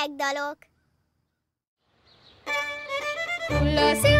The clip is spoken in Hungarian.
gyerekdalok. Hull